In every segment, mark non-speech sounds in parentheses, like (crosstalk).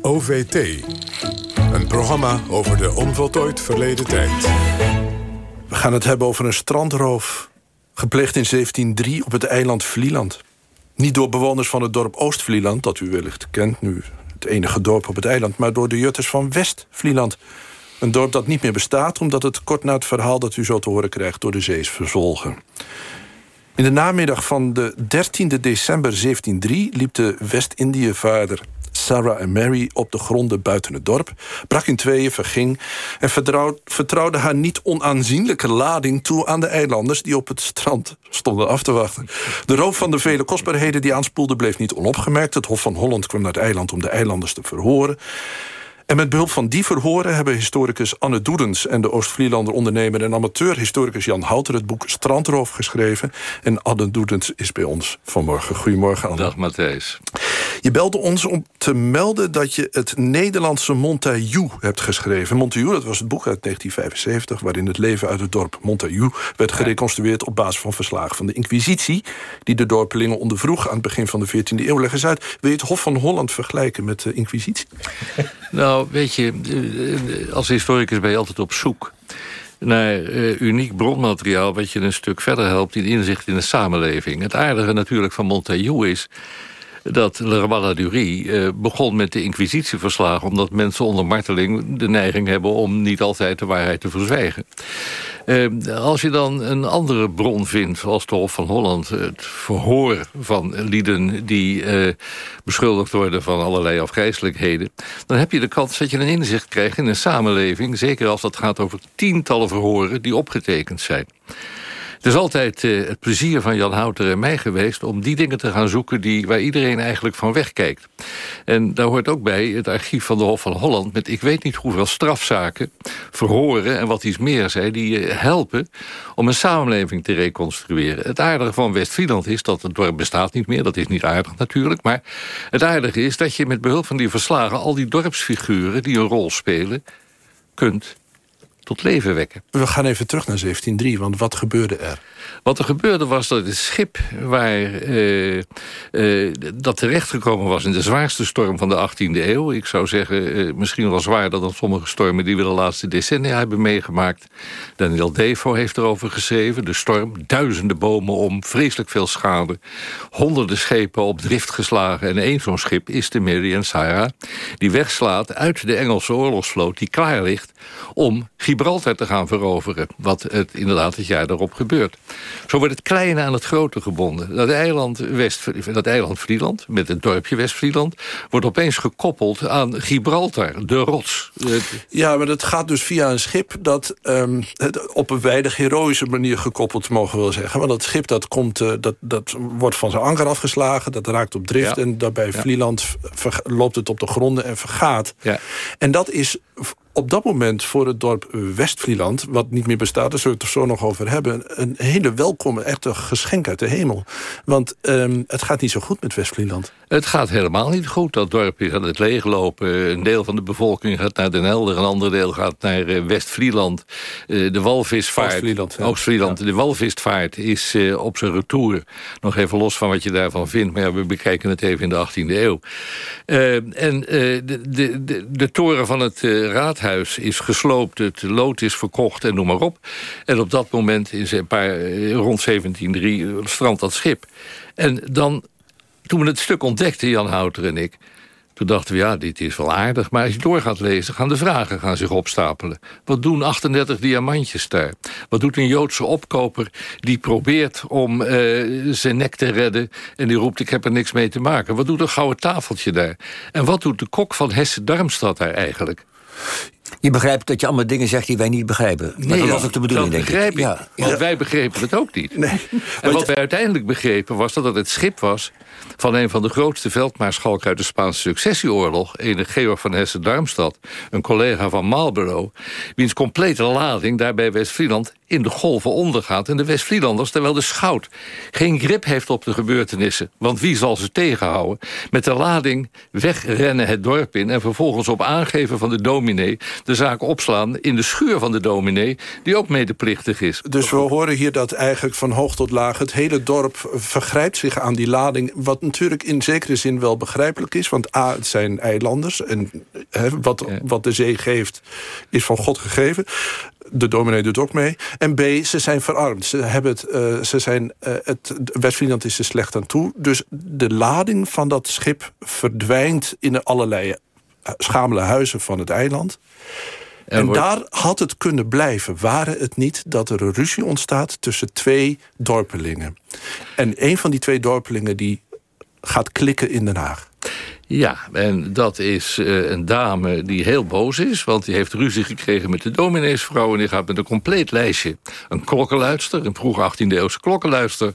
OVT. Een programma over de onvoltooid verleden tijd. We gaan het hebben over een strandroof. Gepleegd in 1703 op het eiland Vlieland. Niet door bewoners van het dorp Oost-Vlieland... dat u wellicht kent, nu het enige dorp op het eiland... maar door de jutters van West-Vlieland. Een dorp dat niet meer bestaat... omdat het kort na het verhaal dat u zo te horen krijgt... door de zee is verzwolgen. In de namiddag van de 13 december 1703 liep de West-Indië-vaarder Sarah en Mary op de gronden buiten het dorp... brak in tweeën, verging en vertrouwde haar niet onaanzienlijke lading toe... aan de eilanders die op het strand stonden af te wachten. De roof van de vele kostbaarheden die aanspoelden bleef niet onopgemerkt. Het Hof van Holland kwam naar het eiland om de eilanders te verhoren. En met behulp van die verhoren hebben historicus Anne Doedens... en de Oost-Vlielander ondernemer en amateur-historicus Jan Houter... het boek Strandroof geschreven. En Anne Doedens is bij ons vanmorgen. Goedemorgen, Anne. Dag, Matthijs. Je belde ons om te melden dat je het Nederlandse Montaillou hebt geschreven. Montaillou, dat was het boek uit 1975... waarin het leven uit het dorp Montaillou werd gereconstrueerd... op basis van verslagen van de Inquisitie... die de dorpelingen ondervroeg aan het begin van de 14e eeuw. Leg eens uit, wil je het Hof van Holland vergelijken met de Inquisitie? (laughs) Nou, weet je, eh, als historicus ben je altijd op zoek naar uh, uniek bronmateriaal... wat je een stuk verder helpt in inzicht in de samenleving. Het aardige natuurlijk van Montaillou is dat Le Rabat uh, begon met de inquisitieverslagen... omdat mensen onder marteling de neiging hebben... om niet altijd de waarheid te verzwijgen. Uh, als je dan een andere bron vindt, zoals de Hof van Holland... het verhoor van lieden die uh, beschuldigd worden van allerlei afgrijzelijkheden... dan heb je de kans dat je een inzicht krijgt in een samenleving... zeker als dat gaat over tientallen verhoren die opgetekend zijn. Het is altijd uh, het plezier van Jan Houter en mij geweest... om die dingen te gaan zoeken die, waar iedereen eigenlijk van wegkijkt. En daar hoort ook bij het archief van de Hof van Holland... met ik weet niet hoeveel strafzaken, verhoren en wat iets meer zei... die je helpen om een samenleving te reconstrueren. Het aardige van West-Friesland is dat het dorp bestaat niet meer. Dat is niet aardig natuurlijk. Maar het aardige is dat je met behulp van die verslagen... al die dorpsfiguren die een rol spelen kunt tot leven wekken. We gaan even terug naar 1703, want wat gebeurde er? Wat er gebeurde was dat het schip waar uh, uh, dat terechtgekomen was... in de zwaarste storm van de 18e eeuw... ik zou zeggen uh, misschien wel zwaarder dan sommige stormen... die we de laatste decennia hebben meegemaakt. Daniel Defoe heeft erover geschreven. De storm, duizenden bomen om, vreselijk veel schade. Honderden schepen op drift geslagen. En één zo'n schip is de Mary Sarah... die wegslaat uit de Engelse oorlogsvloot... die klaar ligt om Gibraltar te gaan veroveren. Wat het inderdaad het jaar daarop gebeurt. Zo wordt het kleine aan het grote gebonden. Dat eiland, West, dat eiland Vlieland, met het dorpje West-Vlieland... wordt opeens gekoppeld aan Gibraltar, de rots. Ja, maar dat gaat dus via een schip... dat um, op een weinig heroïsche manier gekoppeld, mogen we wel zeggen. Want dat schip dat komt, uh, dat, dat wordt van zijn anker afgeslagen... dat raakt op drift en daarbij ja. Vlieland loopt het op de gronden en vergaat. Ja. En dat is op dat moment voor het dorp West-Vlieland... wat niet meer bestaat, daar zullen we het er zo nog over hebben... een hele welkome, echte geschenk uit de hemel. Want um, het gaat niet zo goed met West-Vlieland. Het gaat helemaal niet goed. Dat dorp is aan het leeglopen. Een deel van de bevolking gaat naar Den Helder... een ander deel gaat naar uh, West-Vlieland. Uh, de walvisvaart... Oost-Vlieland. Ja. Ja. De walvisvaart is uh, op zijn retour. Nog even los van wat je daarvan vindt. Maar ja, we bekijken het even in de 18e eeuw. en de, de, de, de, toren van het raadhuis huis is gesloopt, het lood is verkocht en noem maar op. En op dat moment, in een paar, rond 1703, strandt dat schip. En dan, toen we het stuk ontdekten, Jan Houter en ik... Toen dachten we, ja, dit is wel aardig. Maar als je door gaat lezen, gaan de vragen gaan zich opstapelen. Wat doen 38 diamantjes daar? Wat doet een Joodse opkoper die probeert om uh, zijn nek te redden... en die roept, ik heb er niks mee te maken? Wat doet een gouden tafeltje daar? En wat doet de kok van Hesse-Darmstad daar eigenlijk? Je begrijpt dat je allemaal dingen zegt die wij niet begrijpen. Nee, maar dat was ook de bedoeling, denk ik. Ja, want ja. wij begrepen het ook niet. Nee. En wat wij uiteindelijk begrepen was dat het het schip was... van een van de grootste veldmaarschalken uit de Spaanse successieoorlog... ene Georg van Hessen-Darmstad, een collega van Marlborough... wiens complete lading daar bij West-Friesland in de golven ondergaat. En de West-Vlielanders, terwijl de schout geen grip heeft op de gebeurtenissen... want wie zal ze tegenhouden? Met de lading wegrennen het dorp in... en vervolgens op aangeven van de dominee de zaak opslaan... in de schuur van de dominee, die ook medeplichtig is. Dus we horen hier dat eigenlijk van hoog tot laag... het hele dorp vergrijpt zich aan die lading... wat natuurlijk in zekere zin wel begrijpelijk is. Want A, het zijn eilanders. En wat, wat de zee geeft, is van God gegeven de dominee doet ook mee. En B, ze zijn verarmd. Ze hebben het, uh, ze zijn, uh, het West-Friesland is er slecht aan toe. Dus de lading van dat schip verdwijnt in allerlei eh, schamele huizen van het eiland. En, en daar had het kunnen blijven, waren het niet dat er een ruzie ontstaat tussen twee dorpelingen. En een van die twee dorpelingen die gaat klikken in Den Haag. Ja, en dat is uh, een dame die heel boos is... want die heeft ruzie gekregen met de domineesvrouw... en die gaat met een compleet lijstje. Een klokkenluister, een vroeg 18e-eeuwse klokkenluister...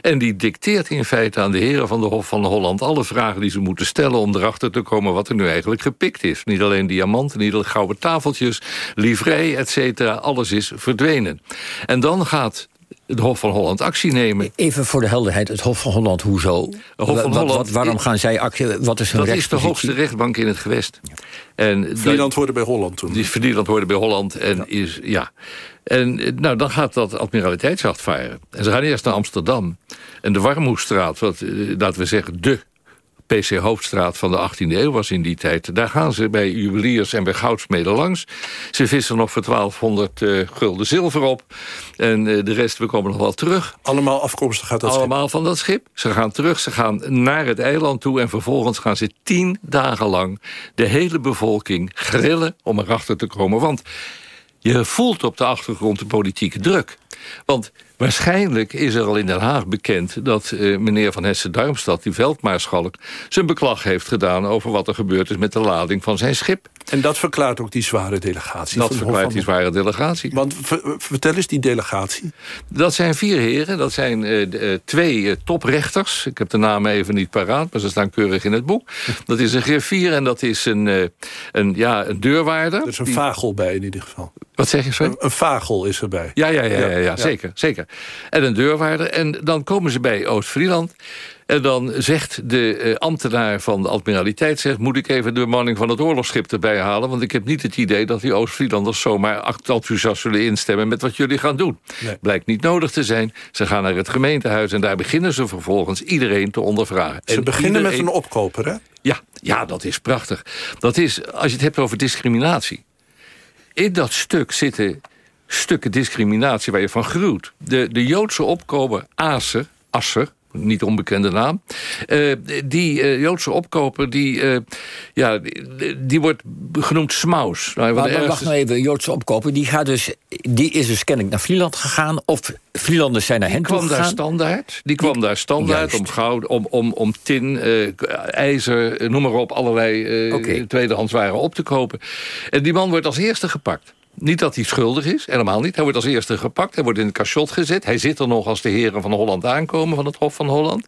en die dicteert in feite aan de heren van de Hof van Holland... alle vragen die ze moeten stellen om erachter te komen... wat er nu eigenlijk gepikt is. Niet alleen diamanten, niet alleen gouden tafeltjes... livrei, et cetera, alles is verdwenen. En dan gaat het Hof van Holland actie nemen. Even voor de helderheid, het Hof van Holland, hoezo? Hof van Holland, wat, waarom gaan zij actie? Wat is hun Dat is de hoogste rechtbank in het gewest. Ja. En Vlieland hoorde bij Holland toen. Die Vlieland hoorde bij Holland en ja. is, ja. En nou, dan gaat dat admiraliteitsjacht varen. En ze gaan eerst naar Amsterdam. En de Warmoestraat, wat, laten we zeggen, de PC Hoofdstraat van de 18e eeuw was in die tijd. Daar gaan ze bij juweliers en bij goudsmeden langs. Ze vissen nog voor 1200 uh, gulden zilver op. En uh, de rest, we komen nog wel terug. Allemaal afkomstig uit dat Allemaal schip? van dat schip. Ze gaan terug, ze gaan naar het eiland toe... en vervolgens gaan ze tien dagen lang de hele bevolking grillen... om erachter te komen. Want je voelt op de achtergrond de politieke druk. Want Waarschijnlijk is er al in Den Haag bekend dat uh, meneer Van Hessen-Darmstad... die veldmaarschalk, zijn beklag heeft gedaan... over wat er gebeurd is met de lading van zijn schip. En dat verklaart ook die zware delegatie. Dat verklaart die zware delegatie. Want vertel eens die delegatie. Dat zijn vier heren. Dat zijn uh, twee uh, toprechters. Ik heb de namen even niet paraat, maar ze staan keurig in het boek. Dat is een griffier en dat is een, een, ja, een deurwaarder. Er is een vagel bij in ieder geval. Wat zeg je zo? Een, een, vagel is erbij. Ja, ja, ja, ja, ja, ja, zeker, zeker. En een deurwaarder. En dan komen ze bij Oost-Frieland. En dan zegt de uh, ambtenaar van de admiraliteit... Zegt, moet ik even de bemanning van het oorlogsschip erbij halen... want ik heb niet het idee dat die Oost-Frielanders... zomaar enthousiast zullen instemmen met wat jullie gaan doen. Nee. Blijkt niet nodig te zijn. Ze gaan naar het gemeentehuis en daar beginnen ze vervolgens iedereen te ondervragen. Ze en beginnen iedereen... met een opkoper, hè? Ja, ja, dat is prachtig. Dat is, als je het hebt over discriminatie... in dat stuk zitten stukken discriminatie waar je van gruwt. De, de Joodse opkoper Aser, Asser, niet onbekende naam. Uh, die uh, Joodse opkoper, die, uh, ja, die, die, wordt genoemd Smaus. Nou, maar wacht nou even, Joodse opkoper, die, gaat dus, die is dus kennelijk naar Vlieland gegaan... of Vlielanders zijn naar hen toe gegaan? Daar standaard, die kwam daar standaard om goud, om, om, om tin, ijzer, noem maar op... allerlei okay. tweedehands waren op te kopen. En die man wordt als eerste gepakt. Niet dat hij schuldig is, helemaal niet. Hij wordt als eerste gepakt, hij wordt in het cachot gezet. Hij zit er nog als de heren van Holland aankomen, van het Hof van Holland.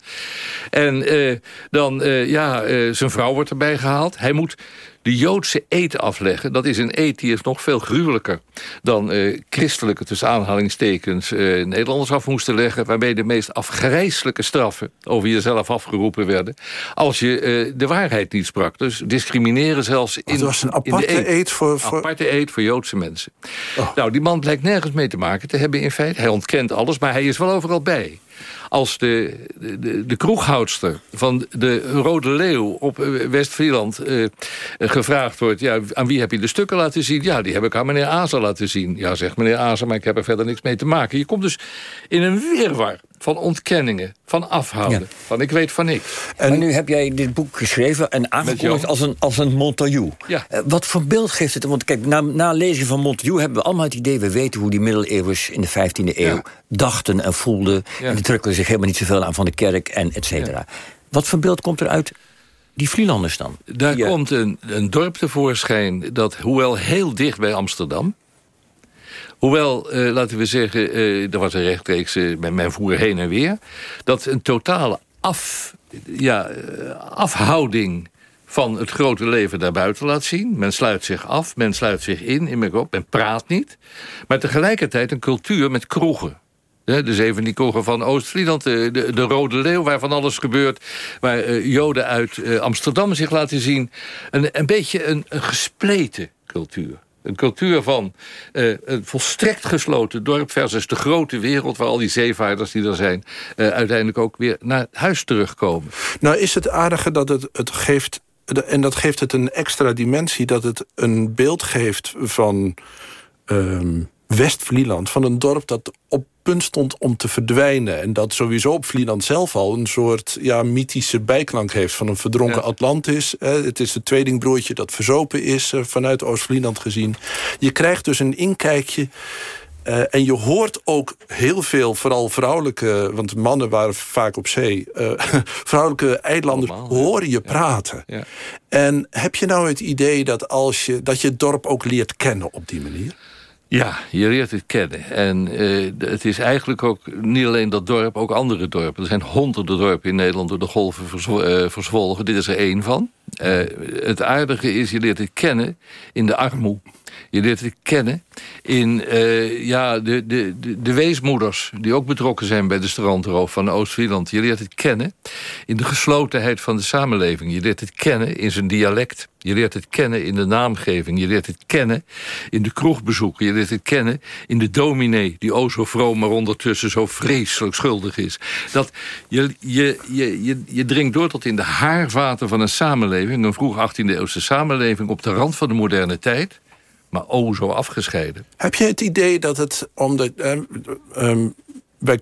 En uh, dan, uh, ja, uh, zijn vrouw wordt erbij gehaald. Hij moet de Joodse eet afleggen. Dat is een eet die is nog veel gruwelijker dan uh, christelijke, tussen aanhalingstekens, uh, Nederlanders af moesten leggen. Waarbij de meest afgrijzelijke straffen over jezelf afgeroepen werden. Als je uh, de waarheid niet sprak. Dus discrimineren zelfs in, Het was een aparte de eet. voor, voor... Aparte eet voor Joodse mensen. Oh. Nou, die man blijkt nergens mee te maken te hebben in feite. Hij ontkent alles, maar hij is wel overal bij als de, de, de kroeghoudster van de Rode Leeuw op West-Vlieland uh, gevraagd wordt... Ja, aan wie heb je de stukken laten zien? Ja, die heb ik aan meneer Azer laten zien. Ja, zegt meneer Azer, maar ik heb er verder niks mee te maken. Je komt dus in een wirwar van ontkenningen, van afhouden, ja. van ik weet van niks. En maar nu heb jij dit boek geschreven en aangekondigd als een, als een Montagu. Ja. Uh, wat voor beeld geeft het? Want kijk, na, na lezing van Montagu hebben we allemaal het idee... we weten hoe die middeleeuwers in de 15e eeuw ja. dachten en voelden... Ja. en die drukken zich helemaal niet zoveel aan van de kerk en et cetera. Wat voor beeld komt er uit die Vlielanders dan? Daar die, komt een, een dorp tevoorschijn dat, hoewel heel dicht bij Amsterdam... Hoewel, uh, laten we zeggen, uh, er was een rechtstreeks, uh, men voer heen en weer... dat een totale af, ja, afhouding van het grote leven daarbuiten laat zien. Men sluit zich af, men sluit zich in, in men praat niet. Maar tegelijkertijd een cultuur met kroegen. De zeven die kroegen van Oost-Vlieland, de, de, de, Rode Leeuw... waar van alles gebeurt, waar Joden uit Amsterdam zich laten zien. Een, een beetje een, een gespleten cultuur. Een cultuur van uh, een volstrekt gesloten dorp... versus de grote wereld waar al die zeevaarders die er zijn... Uh, uiteindelijk ook weer naar huis terugkomen. Nou is het aardige dat het, het geeft... en dat geeft het een extra dimensie... dat het een beeld geeft van... Um, West-Vlieland, van een dorp dat op punt stond om te verdwijnen. En dat sowieso op Vlieland zelf al een soort ja, mythische bijklank heeft... van een verdronken Atlantis. Het is het tweelingbroertje dat verzopen is eh, vanuit Oost-Vlieland gezien. Je krijgt dus een inkijkje... Uh, en je hoort ook heel veel, vooral vrouwelijke... want mannen waren vaak op zee... Uh, (laughs) vrouwelijke eilanders horen je praten. Ja. En heb je nou het idee dat, als je, dat je het dorp ook leert kennen op die manier? Ja, je leert het kennen. En uh, het is eigenlijk ook niet alleen dat dorp, ook andere dorpen. Er zijn honderden dorpen in Nederland door de golven uh, verzwolgen. Dit is er één van. Uh, het aardige is, je leert het kennen in de armoede. Je leert het kennen in uh, ja, de, de, de, de, weesmoeders... die ook betrokken zijn bij de strandroof van Oost-Vlieland. Je leert het kennen in de geslotenheid van de samenleving. Je leert het kennen in zijn dialect. Je leert het kennen in de naamgeving. Je leert het kennen in de kroegbezoeken. Je leert het kennen in de dominee... die o zo vroom, maar ondertussen zo vreselijk schuldig is. Dat je, je, je, je, je dringt door tot in de haarvaten van een samenleving... een vroeg 18e-eeuwse samenleving op de rand van de moderne tijd maar oh zo afgescheiden. Heb je het idee dat het, omdat eh, um, wij,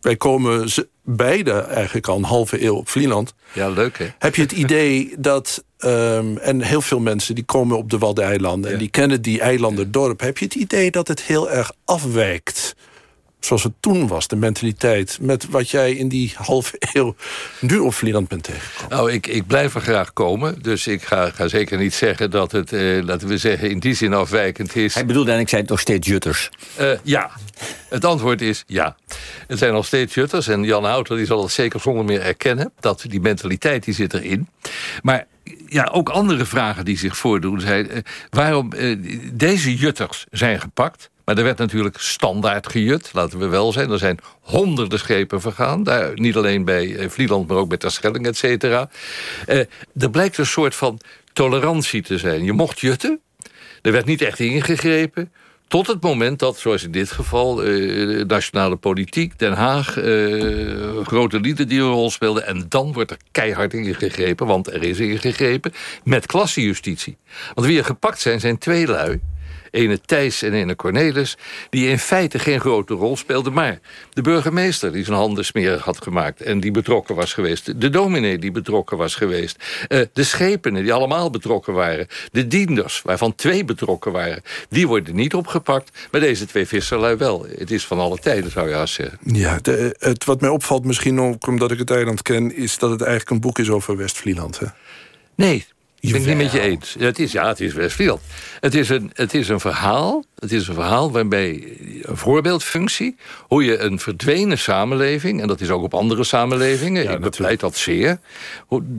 wij komen beide eigenlijk al een halve eeuw op Vlieland. Ja, leuk hè? Heb je het idee dat, um, en heel veel mensen die komen op de Waddeneilanden... Ja. en die kennen die eilanderdorp. Heb je het idee dat het heel erg afwijkt zoals het toen was, de mentaliteit... met wat jij in die halve (laughs) eeuw nu op Vlieland bent tegengekomen? Nou, ik, ik blijf er graag komen. Dus ik ga, ga zeker niet zeggen dat het, eh, laten we zeggen... in die zin afwijkend is. Hij bedoelde en ik zei het nog steeds jutters. Uh, ja, het antwoord is ja. Het zijn nog steeds jutters. En Jan Houter die zal het zeker zonder meer erkennen. Dat die mentaliteit die zit erin. Maar ja, ook andere vragen die zich voordoen zijn... Uh, waarom uh, deze jutters zijn gepakt... Maar er werd natuurlijk standaard gejut, laten we wel zijn. Er zijn honderden schepen vergaan. Daar, niet alleen bij Vlieland, maar ook bij Terschelling, et cetera. Uh, er blijkt een soort van tolerantie te zijn. Je mocht jutten. Er werd niet echt ingegrepen. Tot het moment dat, zoals in dit geval, uh, nationale politiek, Den Haag, uh, grote lieden die een rol speelden. En dan wordt er keihard ingegrepen, want er is ingegrepen, met klassejustitie. Want wie er gepakt zijn, zijn twee lui ene Thijs en ene Cornelis... die in feite geen grote rol speelden. Maar de burgemeester die zijn handen smerig had gemaakt... en die betrokken was geweest. De dominee die betrokken was geweest. Uh, de schepenen die allemaal betrokken waren. De dienders, waarvan twee betrokken waren. Die worden niet opgepakt, maar deze twee visserlui wel. Het is van alle tijden, zou je haast zeggen. Ja, de, het, wat mij opvalt misschien ook omdat ik het eiland ken... is dat het eigenlijk een boek is over West-Vlieland, hè? Nee, ik ben het niet met je eens. Het is, ja, het is Westfield. Het is, een, het is een verhaal. Het is een verhaal waarbij een voorbeeldfunctie... hoe je een verdwenen samenleving... en dat is ook op andere samenlevingen... Ja, ik bepleit dat zeer...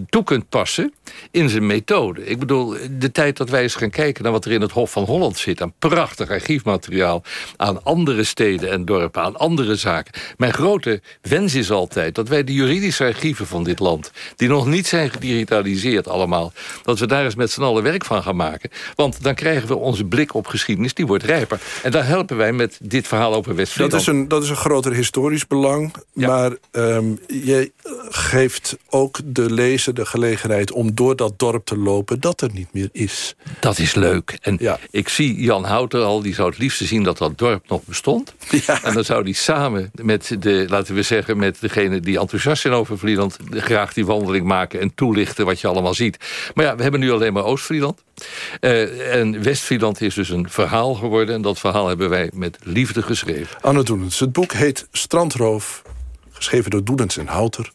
toe kunt passen in zijn methode. Ik bedoel, de tijd dat wij eens gaan kijken... naar wat er in het Hof van Holland zit... aan prachtig archiefmateriaal... aan andere steden en dorpen, aan andere zaken. Mijn grote wens is altijd dat wij de juridische archieven van dit land... die nog niet zijn gedigitaliseerd allemaal dat we daar eens met z'n allen werk van gaan maken. Want dan krijgen we onze blik op geschiedenis, die wordt En daar helpen wij met dit verhaal over West-Friesland. Dat, is een, dat is een groter historisch belang. Ja. Maar um, je geeft ook de lezer de gelegenheid om door dat dorp te lopen... dat er niet meer is. Dat is leuk. En ja. ik zie Jan Houter al, die zou het liefste zien dat dat dorp nog bestond. Ja. En dan zou die samen met de, laten we zeggen... met degene die enthousiast zijn over Vlieland... graag die wandeling maken en toelichten wat je allemaal ziet. Maar ja, we hebben nu alleen maar Oost-Vlieland. Uh, en West-Vlieland is dus een verhaal geworden. En dat verhaal hebben wij met liefde geschreven. Anne Doenens, het boek heet Strandroof. Geschreven door Doenens en Houter.